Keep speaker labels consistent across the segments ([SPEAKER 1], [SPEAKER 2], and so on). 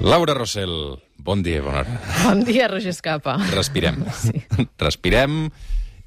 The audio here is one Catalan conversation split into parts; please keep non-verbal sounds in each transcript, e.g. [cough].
[SPEAKER 1] Laura Rossell, bon dia, bona hora.
[SPEAKER 2] Bon dia, Roger Escapa.
[SPEAKER 1] Respirem. Sí. Respirem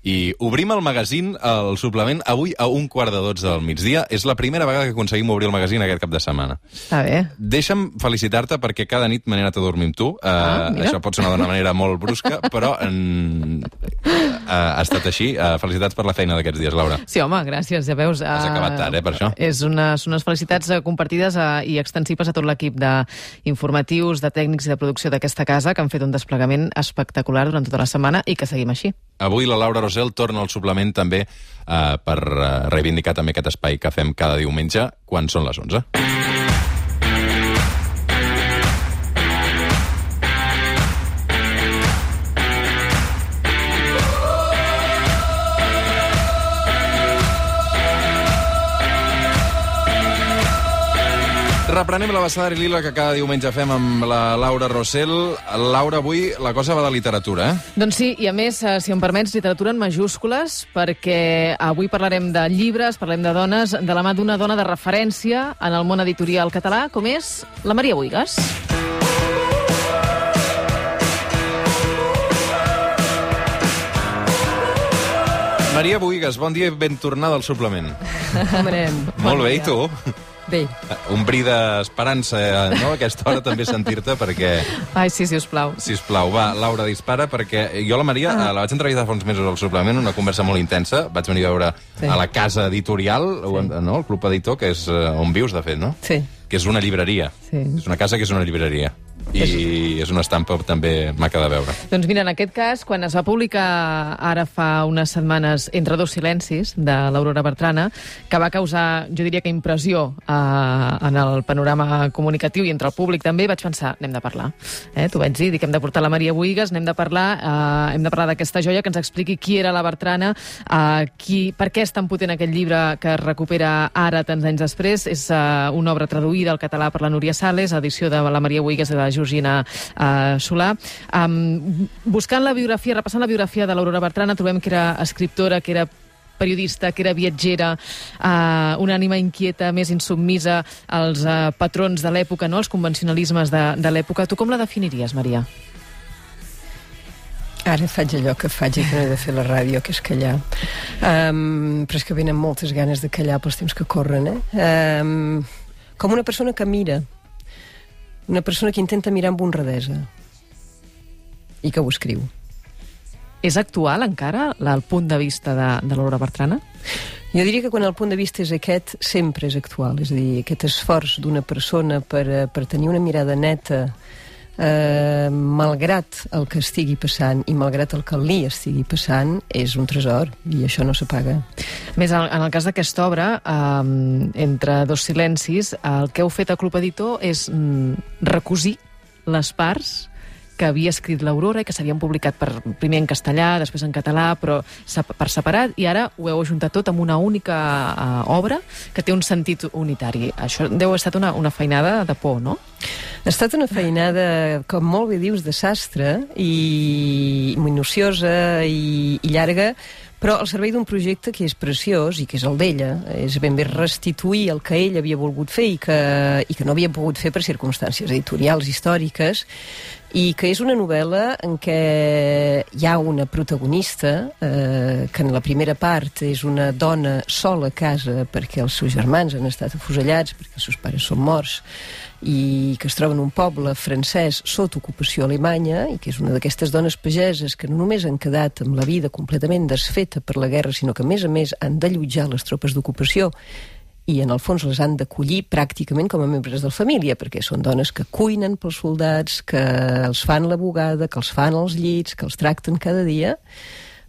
[SPEAKER 1] i obrim el magazín, el suplement, avui a un quart de dotze del migdia. És la primera vegada que aconseguim obrir el magazín aquest cap de setmana.
[SPEAKER 2] Està bé.
[SPEAKER 1] Deixa'm felicitar-te perquè cada nit m'he anat a dormir amb tu.
[SPEAKER 2] Ah,
[SPEAKER 1] uh, això pot sonar d'una manera molt brusca, però en... uh, ha estat així. Uh, felicitats per la feina d'aquests dies, Laura.
[SPEAKER 2] Sí, home, gràcies, ja veus.
[SPEAKER 1] Has
[SPEAKER 2] eh,
[SPEAKER 1] acabat tard, eh, per això.
[SPEAKER 2] És unes, unes felicitats eh, compartides eh, i extensives a tot l'equip d'informatius, de tècnics i de producció d'aquesta casa, que han fet un desplegament espectacular durant tota la setmana i que seguim així.
[SPEAKER 1] Avui la Laura Rosell torna al suplement també uh, per uh, reivindicar també aquest espai que fem cada diumenge quan són les 11. Reprenem la Bassada i Lila que cada diumenge fem amb la Laura Rossell. Laura, avui la cosa va de literatura, eh?
[SPEAKER 2] Doncs sí, i a més, eh, si em permets, literatura en majúscules, perquè avui parlarem de llibres, parlem de dones, de la mà d'una dona de referència en el món editorial català, com és la Maria Buigas.
[SPEAKER 1] Maria Buigas, bon dia i ben tornada al suplement. Molt bé, i tu?
[SPEAKER 3] Bé,
[SPEAKER 1] Un bri d'esperança, eh, no? Aquesta hora també sentir-te, perquè,
[SPEAKER 2] Ai, sí, si us plau.
[SPEAKER 1] si us plau, va, Laura, dispara, perquè jo la Maria ah. la vaig entrevistar fa uns mesos al suplement, una conversa molt intensa, vaig venir a veure
[SPEAKER 3] Sí.
[SPEAKER 1] a la casa editorial, sí. no? el Club Editor, que és eh, on vius, de fet, no?
[SPEAKER 3] sí.
[SPEAKER 1] Que és una llibreria.
[SPEAKER 3] Sí.
[SPEAKER 1] És una casa que és una llibreria. I és una estampa també maca de veure.
[SPEAKER 2] Doncs mira, en aquest cas, quan es va publicar ara fa unes setmanes Entre dos silencis, de l'Aurora Bertrana, que va causar, jo diria que impressió eh, en el panorama comunicatiu i entre el públic també, vaig pensar, n'hem de parlar. Eh? T'ho vaig dir, dic, hem de portar la Maria Buigas, n'hem de parlar, eh, hem de parlar d'aquesta joia que ens expliqui qui era la Bertrana, eh, qui, per què és tan potent aquest llibre que es recupera ara, tants anys després. És eh, una obra traduïda al català per la Núria Sales, edició de la Maria Buigas i de la Georgina eh, Solà. Um, buscant la biografia, repassant la biografia de l'Aurora Bertrana, trobem que era escriptora, que era periodista, que era viatgera, eh, una ànima inquieta, més insubmisa als eh, patrons de l'època, no? als convencionalismes de, de l'època. Tu com la definiries, Maria?
[SPEAKER 3] Ara faig allò que faig i que no he de fer la ràdio, que és callar. Um, però és que venen moltes ganes de callar pels temps que corren, eh? Um, com una persona que mira. Una persona que intenta mirar amb honradesa. I que ho escriu.
[SPEAKER 2] És actual encara la- el punt de vista de, de l'Aurora Bertrana?
[SPEAKER 3] Jo diria que quan el punt de vista és aquest, sempre és actual. És a dir, aquest esforç d'una persona per, eh, per tenir una mirada neta eh, malgrat el que estigui passant i malgrat el que li estigui passant, és un tresor i això no s'apaga.
[SPEAKER 2] Més, en el cas d'aquesta obra, um, entre dos silencis, el que heu fet a Club Editor és mm, recosir les parts que havia escrit l'Aurora i que s'havien publicat per, primer en castellà, després en català, però per separat, i ara ho heu ajuntat tot amb una única uh, obra que té un sentit unitari. Això deu haver estat una, una feinada de por, no?
[SPEAKER 3] Ha estat una feinada, com molt bé dius, de sastre i minuciosa i, i llarga, però al servei d'un projecte que és preciós i que és el d'ella. És ben bé restituir el que ell havia volgut fer i que, i que no havia pogut fer per circumstàncies editorials històriques i que és una novel·la en què hi ha una protagonista eh, que en la primera part és una dona sola a casa perquè els seus germans han estat afusellats, perquè els seus pares són morts i que es troba en un poble francès sota ocupació alemanya i que és una d'aquestes dones pageses que no només han quedat amb la vida completament desfeta per la guerra, sinó que a més a més han d'allotjar les tropes d'ocupació i en el fons les han d'acollir pràcticament com a membres de la família, perquè són dones que cuinen pels soldats, que els fan la bugada, que els fan els llits, que els tracten cada dia.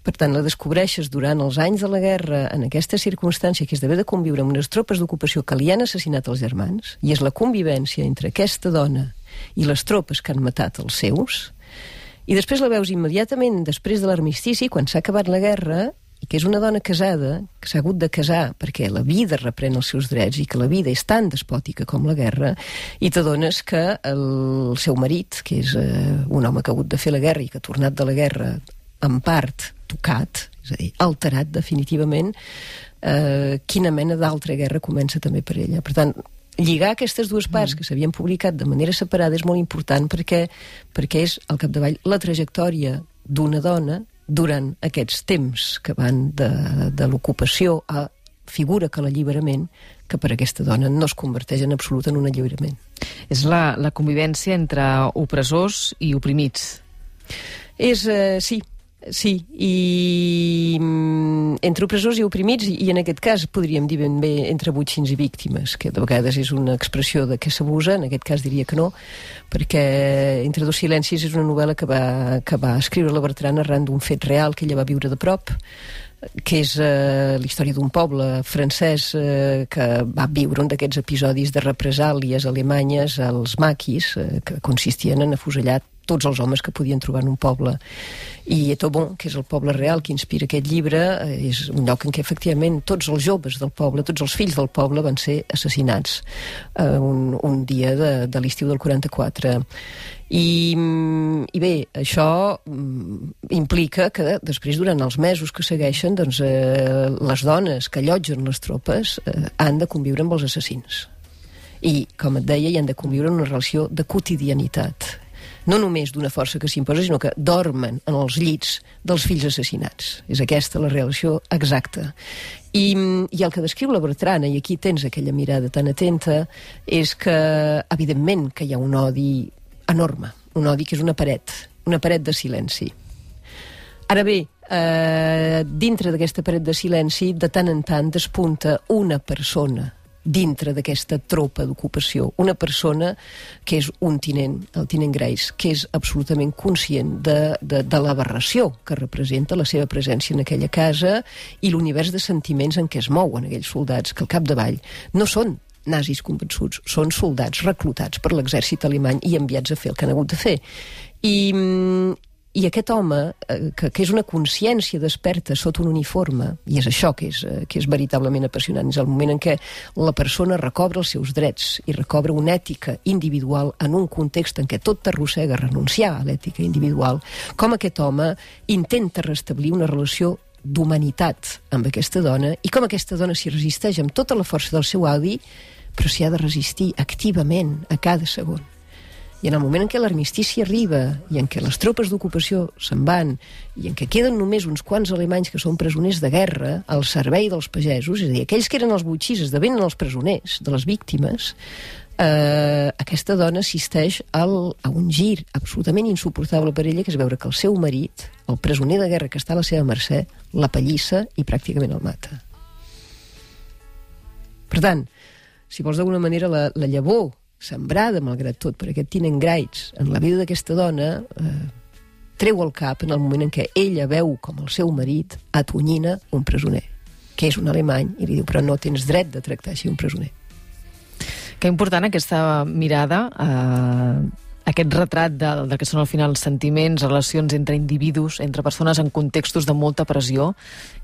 [SPEAKER 3] Per tant, la descobreixes durant els anys de la guerra en aquesta circumstància que és d'haver de conviure amb unes tropes d'ocupació que li han assassinat els germans, i és la convivència entre aquesta dona i les tropes que han matat els seus, i després la veus immediatament després de l'armistici, quan s'ha acabat la guerra, i que és una dona casada, que s'ha hagut de casar perquè la vida reprèn els seus drets i que la vida és tan despòtica com la guerra, i t'adones que el seu marit, que és eh, un home que ha hagut de fer la guerra i que ha tornat de la guerra en part tocat, és a dir, alterat definitivament, eh, quina mena d'altra guerra comença també per ella. Per tant, lligar aquestes dues parts que s'havien publicat de manera separada és molt important perquè, perquè és, al capdavall, la trajectòria d'una dona durant aquests temps que van de, de l'ocupació a figura que l'alliberament, que per aquesta dona no es converteix en absolut en un alliberament.
[SPEAKER 2] És la, la convivència entre opressors i oprimits.
[SPEAKER 3] És, eh, sí, sí, i mm, entre opressors i oprimits, i, en aquest cas podríem dir ben bé entre butxins i víctimes, que de vegades és una expressió de què s'abusa, en aquest cas diria que no, perquè Entre dos silencis és una novel·la que va, que va escriure la Bertran arran d'un fet real que ella va viure de prop, que és eh, la història d'un poble francès eh, que va viure un d'aquests episodis de represàlies alemanyes als maquis, eh, que consistien en afusellar tots els homes que podien trobar en un poble. I Etobon, que és el poble real que inspira aquest llibre, eh, és un lloc en què efectivament tots els joves del poble, tots els fills del poble van ser assassinats eh, un, un dia de, de l'estiu del 44. I, mm, I bé, això mm, implica que després, durant els mesos que segueixen, doncs, eh, les dones que allotgen les tropes eh, han de conviure amb els assassins. I, com et deia, hi han de conviure en una relació de quotidianitat no només d'una força que s'imposa, sinó que dormen en els llits dels fills assassinats. És aquesta la relació exacta. I, mm, I el que descriu la Bertrana, i aquí tens aquella mirada tan atenta, és que, evidentment, que hi ha un odi enorme, un odi que és una paret, una paret de silenci. Ara bé, eh, dintre d'aquesta paret de silenci, de tant en tant despunta una persona dintre d'aquesta tropa d'ocupació. Una persona que és un tinent, el tinent Grace, que és absolutament conscient de, de, de l'aberració que representa la seva presència en aquella casa i l'univers de sentiments en què es mouen aquells soldats, que al capdavall no són nazis convençuts, són soldats reclutats per l'exèrcit alemany i enviats a fer el que han hagut de fer. I, mm, i aquest home, eh, que, que és una consciència desperta sota un uniforme, i és això que és, eh, que és veritablement apassionant, és el moment en què la persona recobra els seus drets i recobra una ètica individual en un context en què tot t'arrossega a renunciar a l'ètica individual, com aquest home intenta restablir una relació d'humanitat amb aquesta dona i com aquesta dona s'hi resisteix amb tota la força del seu audi, però s'hi ha de resistir activament a cada segon. I en el moment en què l'armistici arriba i en què les tropes d'ocupació se'n van i en què queden només uns quants alemanys que són presoners de guerra al servei dels pagesos, és a dir, aquells que eren els butxís esdevenen els presoners de les víctimes, eh, aquesta dona assisteix al, a un gir absolutament insuportable per ella, que és veure que el seu marit, el presoner de guerra que està a la seva mercè, la pallissa i pràcticament el mata. Per tant, si vols d'alguna manera la, la llavor sembrada, malgrat tot, per aquest tinent Graits en la vida d'aquesta dona, eh, treu el cap en el moment en què ella veu com el seu marit atonyina un presoner, que és un alemany, i li diu, però no tens dret de tractar així un presoner.
[SPEAKER 2] Que important aquesta mirada, eh, aquest retrat de, de que són al final sentiments, relacions entre individus, entre persones en contextos de molta pressió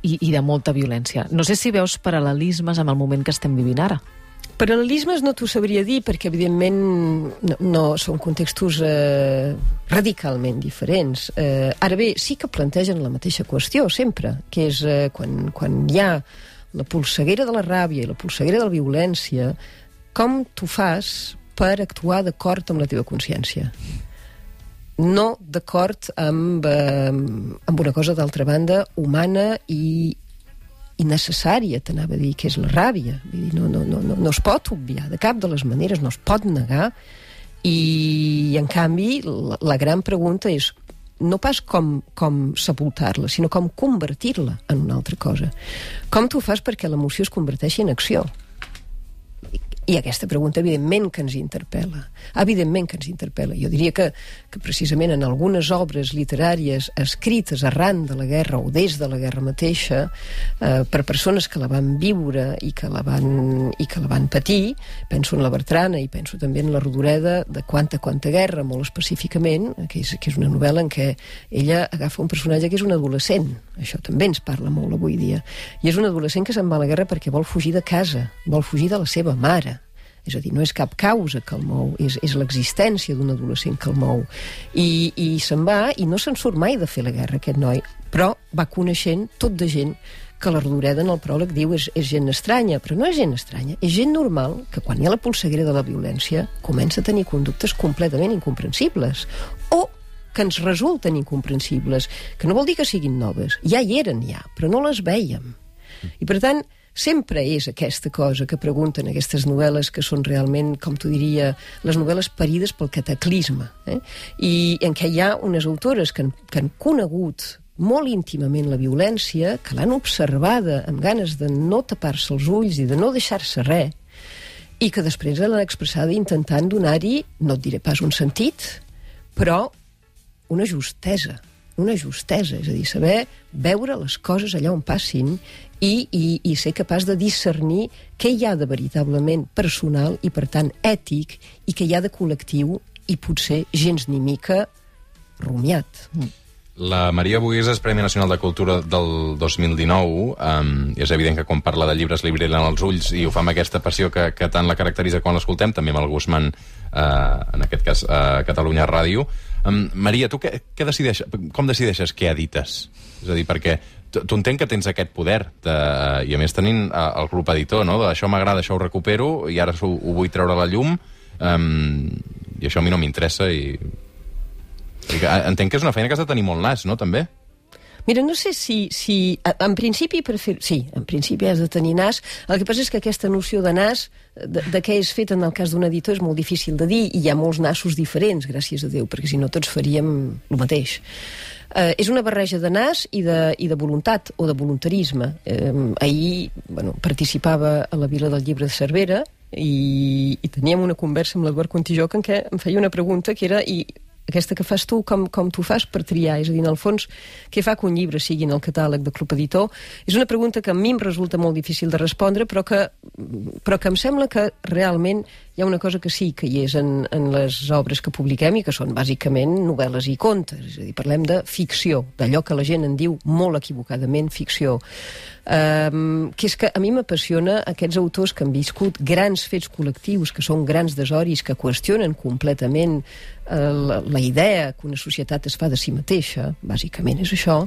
[SPEAKER 2] i, i de molta violència. No sé si veus paral·lelismes amb el moment que estem vivint ara.
[SPEAKER 3] Paral·lelismes no t'ho sabria dir, perquè evidentment no, no són contextos eh, radicalment diferents. Eh, ara bé, sí que plantegen la mateixa qüestió, sempre, que és eh, quan, quan hi ha la polseguera de la ràbia i la polseguera de la violència, com tu fas per actuar d'acord amb la teva consciència? No d'acord amb, eh, amb una cosa, d'altra banda, humana i, innecessària, t'anava a dir, que és la ràbia. Vull dir, no, no, no, no, no es pot obviar, de cap de les maneres, no es pot negar, i en canvi la, la gran pregunta és no pas com, com sepultar-la, sinó com convertir-la en una altra cosa. Com tu fas perquè l'emoció es converteixi en acció? I aquesta pregunta, evidentment, que ens interpel·la. Evidentment que ens interpel·la. Jo diria que, que precisament en algunes obres literàries escrites arran de la guerra o des de la guerra mateixa, eh, per persones que la van viure i que la van, i que la van patir, penso en la Bertrana i penso també en la Rodoreda de Quanta, Quanta Guerra, molt específicament, que és, que és una novel·la en què ella agafa un personatge que és un adolescent. Això també ens parla molt avui dia. I és un adolescent que se'n va a la guerra perquè vol fugir de casa, vol fugir de la seva mare és a dir, no és cap causa que el mou, és, és l'existència d'un adolescent que el mou. I, i se'n va i no se'n surt mai de fer la guerra, aquest noi, però va coneixent tot de gent que la Rodoreda en el pròleg diu és, és gent estranya, però no és gent estranya, és gent normal que quan hi ha la polseguera de la violència comença a tenir conductes completament incomprensibles o que ens resulten incomprensibles, que no vol dir que siguin noves, ja hi eren ja, però no les veiem. I per tant, sempre és aquesta cosa que pregunten aquestes novel·les que són realment, com tu diria, les novel·les parides pel cataclisme, eh? i en què hi ha unes autores que han, que han conegut molt íntimament la violència, que l'han observada amb ganes de no tapar-se els ulls i de no deixar-se res, i que després l'han expressada intentant donar-hi, no et diré pas un sentit, però una justesa, una justesa, és a dir, saber veure les coses allà on passin i, i, i ser capaç de discernir què hi ha de veritablement personal i, per tant, ètic, i què hi ha de col·lectiu i potser gens ni mica rumiat. Mm.
[SPEAKER 1] La Maria Bogués és Premi Nacional de Cultura del 2019. Um, és evident que quan parla de llibres li brillen els ulls i ho fa amb aquesta passió que, que tant la caracteritza quan l'escoltem, també amb el Guzmán, uh, en aquest cas, a uh, Catalunya Ràdio. Um, Maria, tu què, què decideixes, com decideixes què edites? És a dir, perquè tu entenc que tens aquest poder, de, i a més tenint uh, el grup editor, no? de això m'agrada, això ho recupero, i ara ho, ho vull treure a la llum, um, i això a mi no m'interessa, i Entenc que és una feina que has de tenir molt nas, no, també?
[SPEAKER 3] Mira, no sé si... si en principi, prefer... sí, en principi has de tenir nas. El que passa és que aquesta noció de nas, de, de què és fet en el cas d'un editor, és molt difícil de dir, i hi ha molts nassos diferents, gràcies a Déu, perquè si no tots faríem el mateix. Eh, és una barreja de nas i de, i de voluntat, o de voluntarisme. Eh, ahir bueno, participava a la Vila del Llibre de Cervera, i, i teníem una conversa amb l'Eduard Contijoc en què em feia una pregunta que era i aquesta que fas tu, com, com tu fas per triar? És a dir, en el fons, què fa que un llibre sigui en el catàleg de Club Editor? És una pregunta que a mi em resulta molt difícil de respondre, però que, però que em sembla que realment hi ha una cosa que sí que hi és en, en les obres que publiquem i que són bàsicament novel·les i contes. És a dir, parlem de ficció, d'allò que la gent en diu molt equivocadament ficció. Um, que és que a mi m'apassiona aquests autors que han viscut grans fets col·lectius, que són grans desoris, que qüestionen completament uh, la, la idea que una societat es fa de si mateixa, bàsicament és això,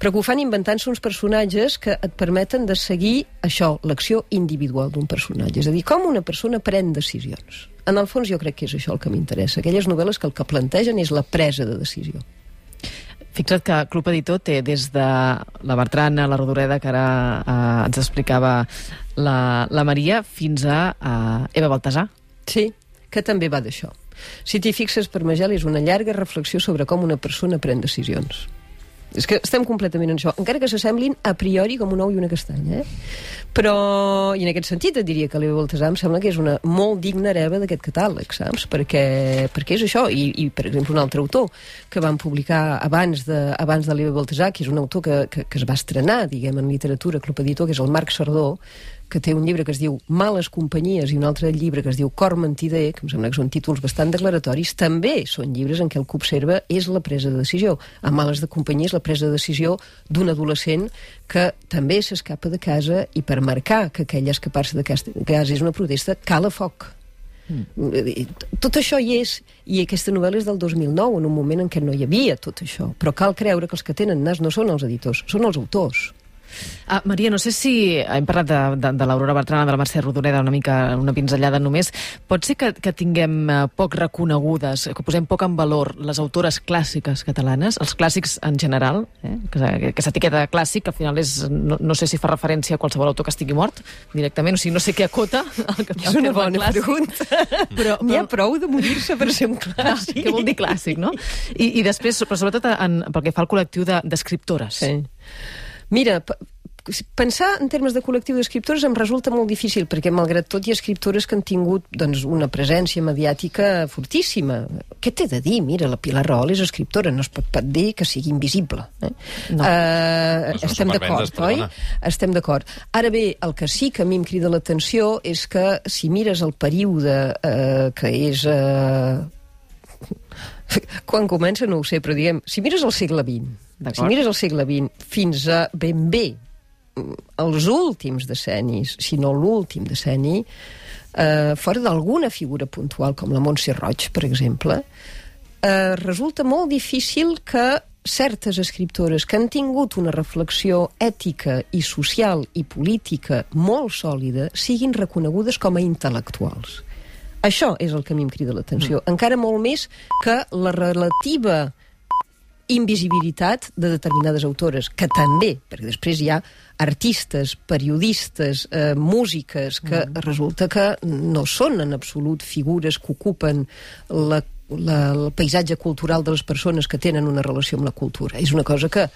[SPEAKER 3] però que ho fan inventant-se uns personatges que et permeten de seguir això, l'acció individual d'un personatge. És a dir, com una persona pren decisions. En el fons jo crec que és això el que m'interessa. Aquelles novel·les que el que plantegen és la presa de decisió.
[SPEAKER 2] Fixa't que Club Editor té des de la Bertrana, la Rodoreda, que ara eh, ens explicava la, la Maria, fins a eh, Eva Baltasar.
[SPEAKER 3] Sí, que també va d'això. Si t'hi fixes, per Magel és una llarga reflexió sobre com una persona pren decisions. És que estem completament en això, encara que s'assemblin a priori com un ou i una castanya, eh? Però, i en aquest sentit et diria que l'Eva Baltasar em sembla que és una molt digna hereva d'aquest catàleg, saps? Perquè, perquè és això, i, i per exemple un altre autor que van publicar abans de, abans de l'Eva Baltasar, que és un autor que, que, que es va estrenar, diguem, en literatura, Club Editor, que és el Marc Sardó, que té un llibre que es diu Males companyies i un altre llibre que es diu Cor mentider, que em sembla que són títols bastant declaratoris, també són llibres en què el que observa és la presa de decisió. A Males de companyia és la presa de decisió d'un adolescent que també s'escapa de casa i per marcar que aquell escapar-se de casa és una protesta, cala foc. Mm. Tot això hi és, i aquesta novel·la és del 2009, en un moment en què no hi havia tot això. Però cal creure que els que tenen nas no són els editors, són els autors.
[SPEAKER 2] Ah, Maria, no sé si hem parlat de, de, de l'Aurora Bertrana, de la Mercè Rodoreda, una mica una pinzellada només. Pot ser que, que tinguem eh, poc reconegudes, que posem poc en valor les autores clàssiques catalanes, els clàssics en general, eh? que, que s'etiqueta clàssic, al final és, no, no sé si fa referència a qualsevol autor que estigui mort, directament, o sigui, no sé què acota el que,
[SPEAKER 3] és una bona clàssic. pregunta. [laughs] Però, N'hi ha prou de morir-se per ser un clàssic. [laughs]
[SPEAKER 2] Ah, què vol dir clàssic, no? I, i després, però sobretot en, pel que fa al col·lectiu d'escriptores.
[SPEAKER 3] De, sí. Mira, pensar en termes de col·lectiu d'escriptors em resulta molt difícil, perquè malgrat tot hi ha escriptores que han tingut doncs, una presència mediàtica fortíssima. Què t'he de dir? Mira, la Pilar Rahola és escriptora, no es pot dir que sigui invisible. Eh? No. Uh, no estem d'acord, oi? Estem d'acord. Ara bé, el que sí que a mi em crida l'atenció és que si mires el període uh, que és... Uh, [laughs] quan comença no ho sé, però diguem, si mires el segle XX, si mires el segle XX fins a ben bé mm, els últims decennis, si no l'últim decenni, eh, fora d'alguna figura puntual com la Montse Roig, per exemple, eh, resulta molt difícil que certes escriptores que han tingut una reflexió ètica i social i política molt sòlida siguin reconegudes com a intel·lectuals. Això és el que a mi em crida l'atenció. Mm. Encara molt més que la relativa invisibilitat de determinades autores, que també, perquè després hi ha artistes, periodistes, eh, músiques, que mm. resulta que no són en absolut figures que ocupen la, la, el paisatge cultural de les persones que tenen una relació amb la cultura. És una cosa que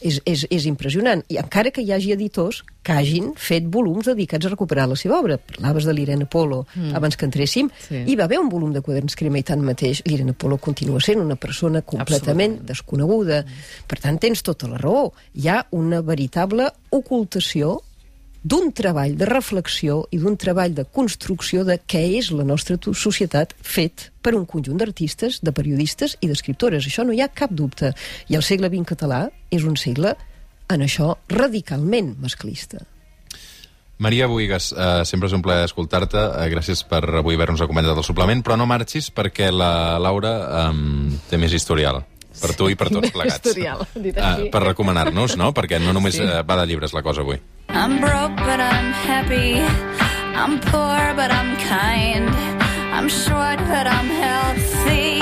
[SPEAKER 3] és, és, és impressionant. I encara que hi hagi editors que hagin fet volums dedicats a recuperar la seva obra. Parlaves de l'Irene Polo mm. abans que entréssim. Sí. Hi va haver un volum de quaderns crema i tant mateix l'Irene Polo continua sent una persona completament desconeguda. Mm. Per tant, tens tota la raó. Hi ha una veritable ocultació d'un treball de reflexió i d'un treball de construcció de què és la nostra societat fet per un conjunt d'artistes, de periodistes i d'escriptores. Això no hi ha cap dubte. I el segle XX català és un segle en això radicalment masclista.
[SPEAKER 1] Maria Boigues, eh, sempre és un plaer escoltar-te. Eh, gràcies per avui haver-nos acompanyat del suplement, però no marxis perquè la Laura eh, té més historial per tu i per tots plegats.
[SPEAKER 2] Historial, dit
[SPEAKER 1] Uh, per recomanar-nos, no? Perquè no només sí. uh, va de llibres la cosa avui. I'm broke but I'm happy. I'm poor but I'm kind. I'm short but I'm healthy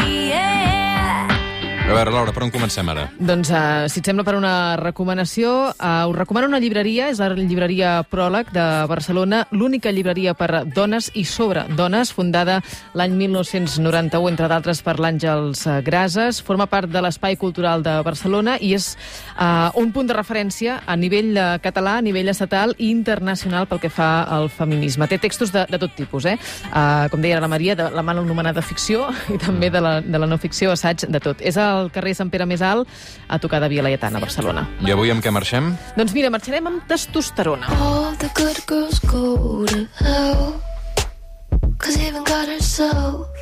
[SPEAKER 1] a veure, Laura, per on comencem ara?
[SPEAKER 2] Doncs, uh, si et sembla, per una recomanació, uh, us recomano una llibreria, és la llibreria Pròleg de Barcelona, l'única llibreria per dones i sobre dones, fundada l'any 1991, entre d'altres per l'Àngels Grases. Forma part de l'Espai Cultural de Barcelona i és uh, un punt de referència a nivell uh, català, a nivell estatal i internacional pel que fa al feminisme. Té textos de, de tot tipus, eh? Uh, com deia la Maria, de la mal anomenada ficció [laughs] i també de la, de la no ficció, assaig, de tot. És el al carrer Sant Pere Més Alt, a tocar de Via Laietana, a Barcelona.
[SPEAKER 1] I avui amb què marxem?
[SPEAKER 2] Doncs mira, marxarem amb testosterona.
[SPEAKER 1] All the good girls go to hell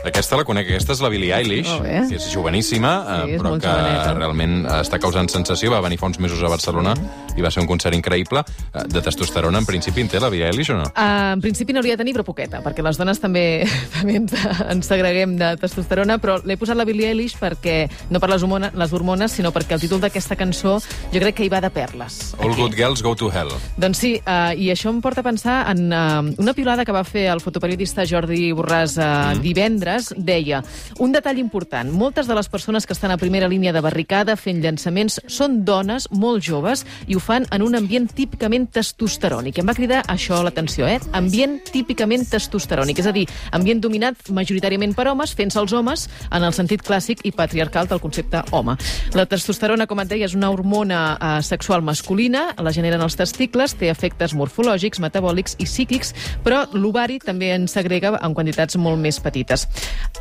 [SPEAKER 1] aquesta la conec, aquesta és la Billie Eilish, oh, que és joveníssima, sí, és però que joveneta. realment està causant sensació. Va venir fa uns mesos a Barcelona i va ser un concert increïble. Eh, de testosterona, en principi, en té la Billie Eilish o no?
[SPEAKER 2] Uh, en principi n'hauria de tenir, però poqueta, perquè les dones també, [laughs] també ens, ens segreguem de testosterona, però l'he posat la Billie Eilish perquè, no per les, hormones, les hormones, sinó perquè el títol d'aquesta cançó jo crec que hi va de perles.
[SPEAKER 1] All aquí. good girls go to hell.
[SPEAKER 2] Doncs sí, uh, i això em porta a pensar en uh, una piulada que va fer el fotoperiodista Jordi Jordi Borràs eh, mm. divendres, deia un detall important, moltes de les persones que estan a primera línia de barricada fent llançaments són dones molt joves i ho fan en un ambient típicament testosterònic. Em va cridar això l'atenció, eh? Ambient típicament testosterònic, és a dir, ambient dominat majoritàriament per homes, fent-se els homes en el sentit clàssic i patriarcal del concepte home. La testosterona, com et deia, és una hormona eh, sexual masculina, la generen els testicles, té efectes morfològics, metabòlics i psíquics, però l'ovari també en segrega en quantitats molt més petites.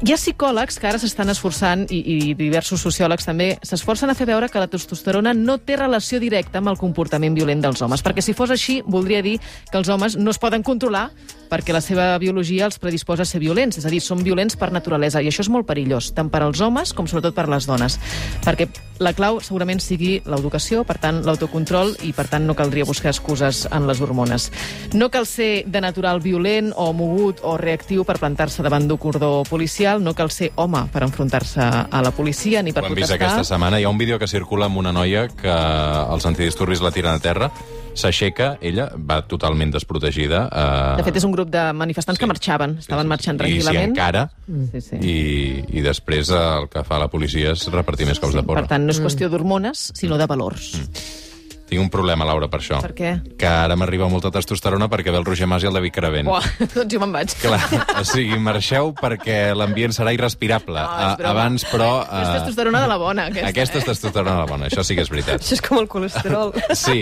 [SPEAKER 2] Hi ha psicòlegs que ara s'estan esforçant, i, i diversos sociòlegs també, s'esforcen a fer veure que la testosterona no té relació directa amb el comportament violent dels homes, perquè si fos així, voldria dir que els homes no es poden controlar perquè la seva biologia els predisposa a ser violents, és a dir, són violents per naturalesa, i això és molt perillós, tant per als homes com sobretot per les dones, perquè la clau segurament sigui l'educació, per tant, l'autocontrol, i per tant no caldria buscar excuses en les hormones. No cal ser de natural violent o mogut o reactiu per plantar-se davant d'un cordó policial, no cal ser home per enfrontar-se a la policia ni per
[SPEAKER 1] Ho hem
[SPEAKER 2] protestar.
[SPEAKER 1] vist aquesta setmana, hi ha un vídeo que circula amb una noia que els antidisturbis la tiren a terra, s'aixeca, ella va totalment desprotegida.
[SPEAKER 2] Eh... De fet, és un grup de manifestants sí. que marxaven, estaven sí, sí. marxant tranquil·lament.
[SPEAKER 1] I s'hi encara, mm. sí, sí. I, i després el que fa la policia és repartir més cops de porra.
[SPEAKER 2] Per tant, no és qüestió d'hormones, sinó de valors. Mm.
[SPEAKER 1] Tinc un problema, Laura, per això.
[SPEAKER 2] Per què?
[SPEAKER 1] Que ara m'arriba molta testosterona perquè ve el Roger Mas i el David Caravent.
[SPEAKER 2] Uah, [laughs] doncs jo me'n vaig.
[SPEAKER 1] Clar, o sigui, marxeu perquè l'ambient serà irrespirable. No, és Abans, però...
[SPEAKER 2] Uh... És testosterona de la bona, aquesta.
[SPEAKER 1] Aquesta
[SPEAKER 2] eh?
[SPEAKER 1] és testosterona de la bona, això sí que és veritat.
[SPEAKER 3] Això és com el colesterol. [laughs]
[SPEAKER 1] sí,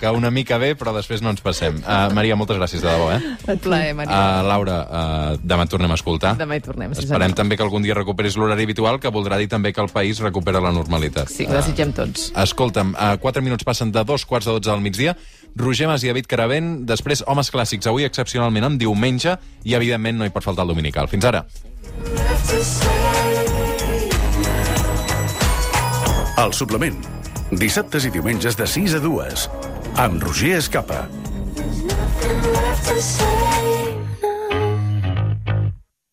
[SPEAKER 1] que una mica bé, però després no ens passem. Uh, Maria, moltes gràcies de debò, eh?
[SPEAKER 2] Et plaer, Maria.
[SPEAKER 1] Uh, Laura, uh, demà tornem a escoltar.
[SPEAKER 2] Demà hi tornem,
[SPEAKER 1] sí, Esperem senyor. també que algun dia recuperis l'horari habitual, que voldrà dir també que el país recupera la normalitat.
[SPEAKER 2] Sí, ho desitgem tots.
[SPEAKER 1] Uh, escolta'm, uh, quatre minuts passen de dos quarts de dotze al migdia. Roger Mas i David Caravent, després Homes Clàssics, avui excepcionalment amb diumenge, i evidentment no hi pot faltar el dominical. Fins ara.
[SPEAKER 4] El suplement. Dissabtes i diumenges de 6 a 2. Amb Roger Escapa. There's nothing left to say.